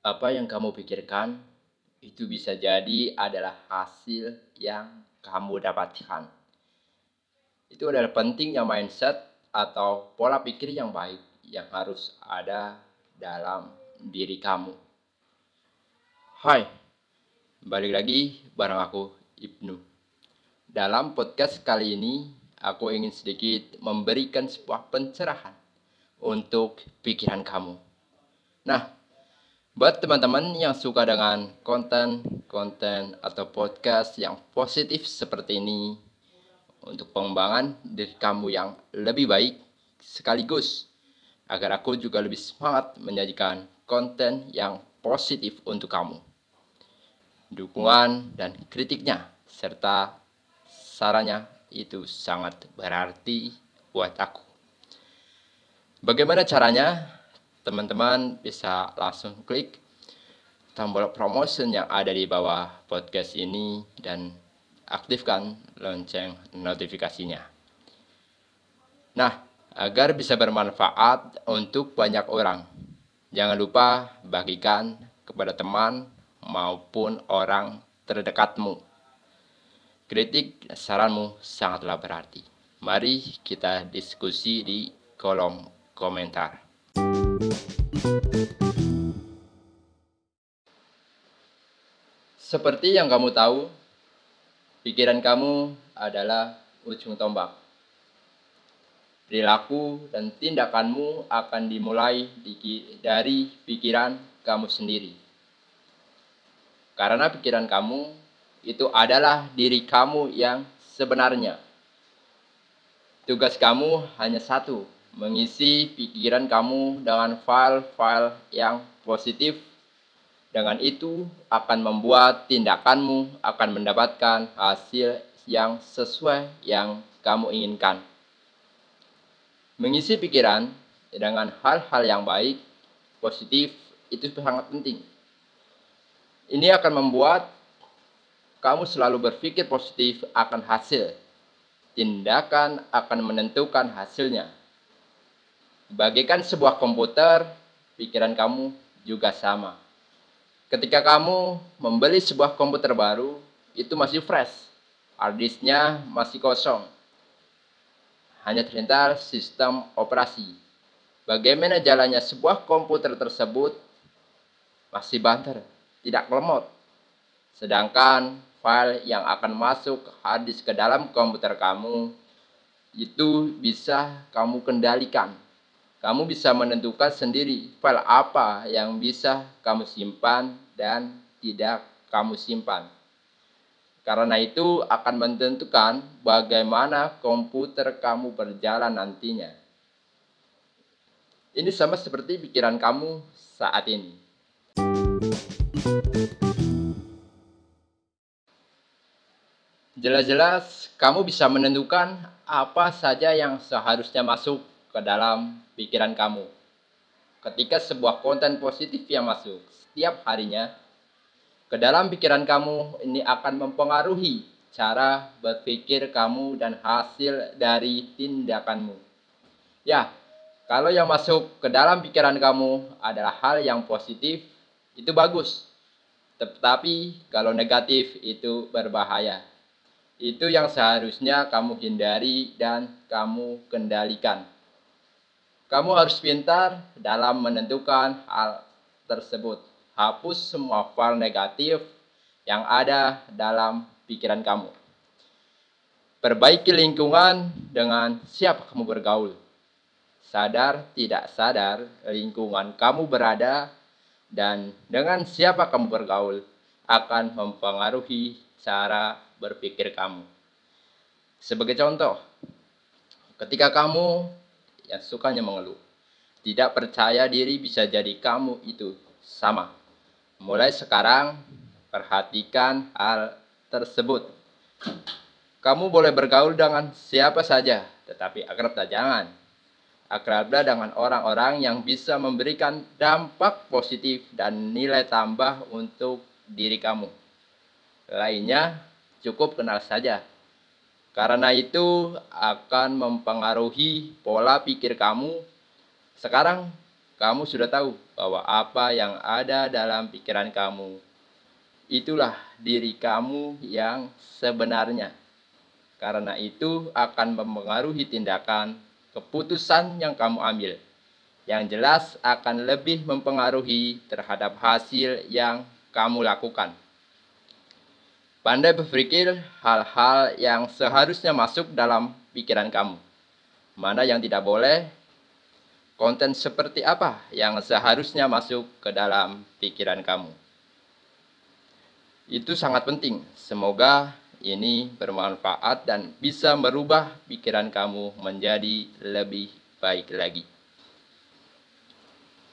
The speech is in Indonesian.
Apa yang kamu pikirkan itu bisa jadi adalah hasil yang kamu dapatkan. Itu adalah pentingnya mindset atau pola pikir yang baik yang harus ada dalam diri kamu. Hai, balik lagi bareng aku Ibnu. Dalam podcast kali ini, aku ingin sedikit memberikan sebuah pencerahan untuk pikiran kamu. Nah, Buat teman-teman yang suka dengan konten-konten atau podcast yang positif seperti ini, untuk pengembangan diri kamu yang lebih baik sekaligus, agar aku juga lebih semangat menyajikan konten yang positif untuk kamu. Dukungan dan kritiknya, serta sarannya itu sangat berarti buat aku. Bagaimana caranya? Teman-teman bisa langsung klik tombol promotion yang ada di bawah podcast ini dan aktifkan lonceng notifikasinya. Nah, agar bisa bermanfaat untuk banyak orang, jangan lupa bagikan kepada teman maupun orang terdekatmu. Kritik saranmu sangatlah berarti. Mari kita diskusi di kolom komentar. Seperti yang kamu tahu, pikiran kamu adalah ujung tombak. Perilaku dan tindakanmu akan dimulai dari pikiran kamu sendiri. Karena pikiran kamu itu adalah diri kamu yang sebenarnya. Tugas kamu hanya satu, mengisi pikiran kamu dengan file-file yang positif. Dengan itu akan membuat tindakanmu akan mendapatkan hasil yang sesuai yang kamu inginkan. Mengisi pikiran dengan hal-hal yang baik, positif, itu sangat penting. Ini akan membuat kamu selalu berpikir positif akan hasil. Tindakan akan menentukan hasilnya Bagikan sebuah komputer, pikiran kamu juga sama. Ketika kamu membeli sebuah komputer baru, itu masih fresh. Harddisknya masih kosong. Hanya terhintar sistem operasi. Bagaimana jalannya sebuah komputer tersebut masih banter, tidak lemot. Sedangkan file yang akan masuk harddisk ke dalam komputer kamu itu bisa kamu kendalikan kamu bisa menentukan sendiri file apa yang bisa kamu simpan dan tidak kamu simpan. Karena itu akan menentukan bagaimana komputer kamu berjalan nantinya. Ini sama seperti pikiran kamu saat ini. Jelas-jelas kamu bisa menentukan apa saja yang seharusnya masuk ke dalam pikiran kamu. Ketika sebuah konten positif yang masuk setiap harinya ke dalam pikiran kamu, ini akan mempengaruhi cara berpikir kamu dan hasil dari tindakanmu. Ya, kalau yang masuk ke dalam pikiran kamu adalah hal yang positif, itu bagus. Tetapi kalau negatif itu berbahaya. Itu yang seharusnya kamu hindari dan kamu kendalikan. Kamu harus pintar dalam menentukan hal tersebut. Hapus semua file negatif yang ada dalam pikiran kamu. Perbaiki lingkungan dengan siapa kamu bergaul. Sadar tidak sadar lingkungan kamu berada dan dengan siapa kamu bergaul akan mempengaruhi cara berpikir kamu. Sebagai contoh, ketika kamu yang sukanya mengeluh. Tidak percaya diri bisa jadi kamu itu sama. Mulai sekarang, perhatikan hal tersebut. Kamu boleh bergaul dengan siapa saja, tetapi akrablah jangan. Akrablah dengan orang-orang yang bisa memberikan dampak positif dan nilai tambah untuk diri kamu. Lainnya, cukup kenal saja karena itu akan mempengaruhi pola pikir kamu. Sekarang kamu sudah tahu bahwa apa yang ada dalam pikiran kamu itulah diri kamu yang sebenarnya. Karena itu akan mempengaruhi tindakan keputusan yang kamu ambil. Yang jelas akan lebih mempengaruhi terhadap hasil yang kamu lakukan. Pandai berpikir hal-hal yang seharusnya masuk dalam pikiran kamu. Mana yang tidak boleh, konten seperti apa yang seharusnya masuk ke dalam pikiran kamu. Itu sangat penting. Semoga ini bermanfaat dan bisa merubah pikiran kamu menjadi lebih baik lagi.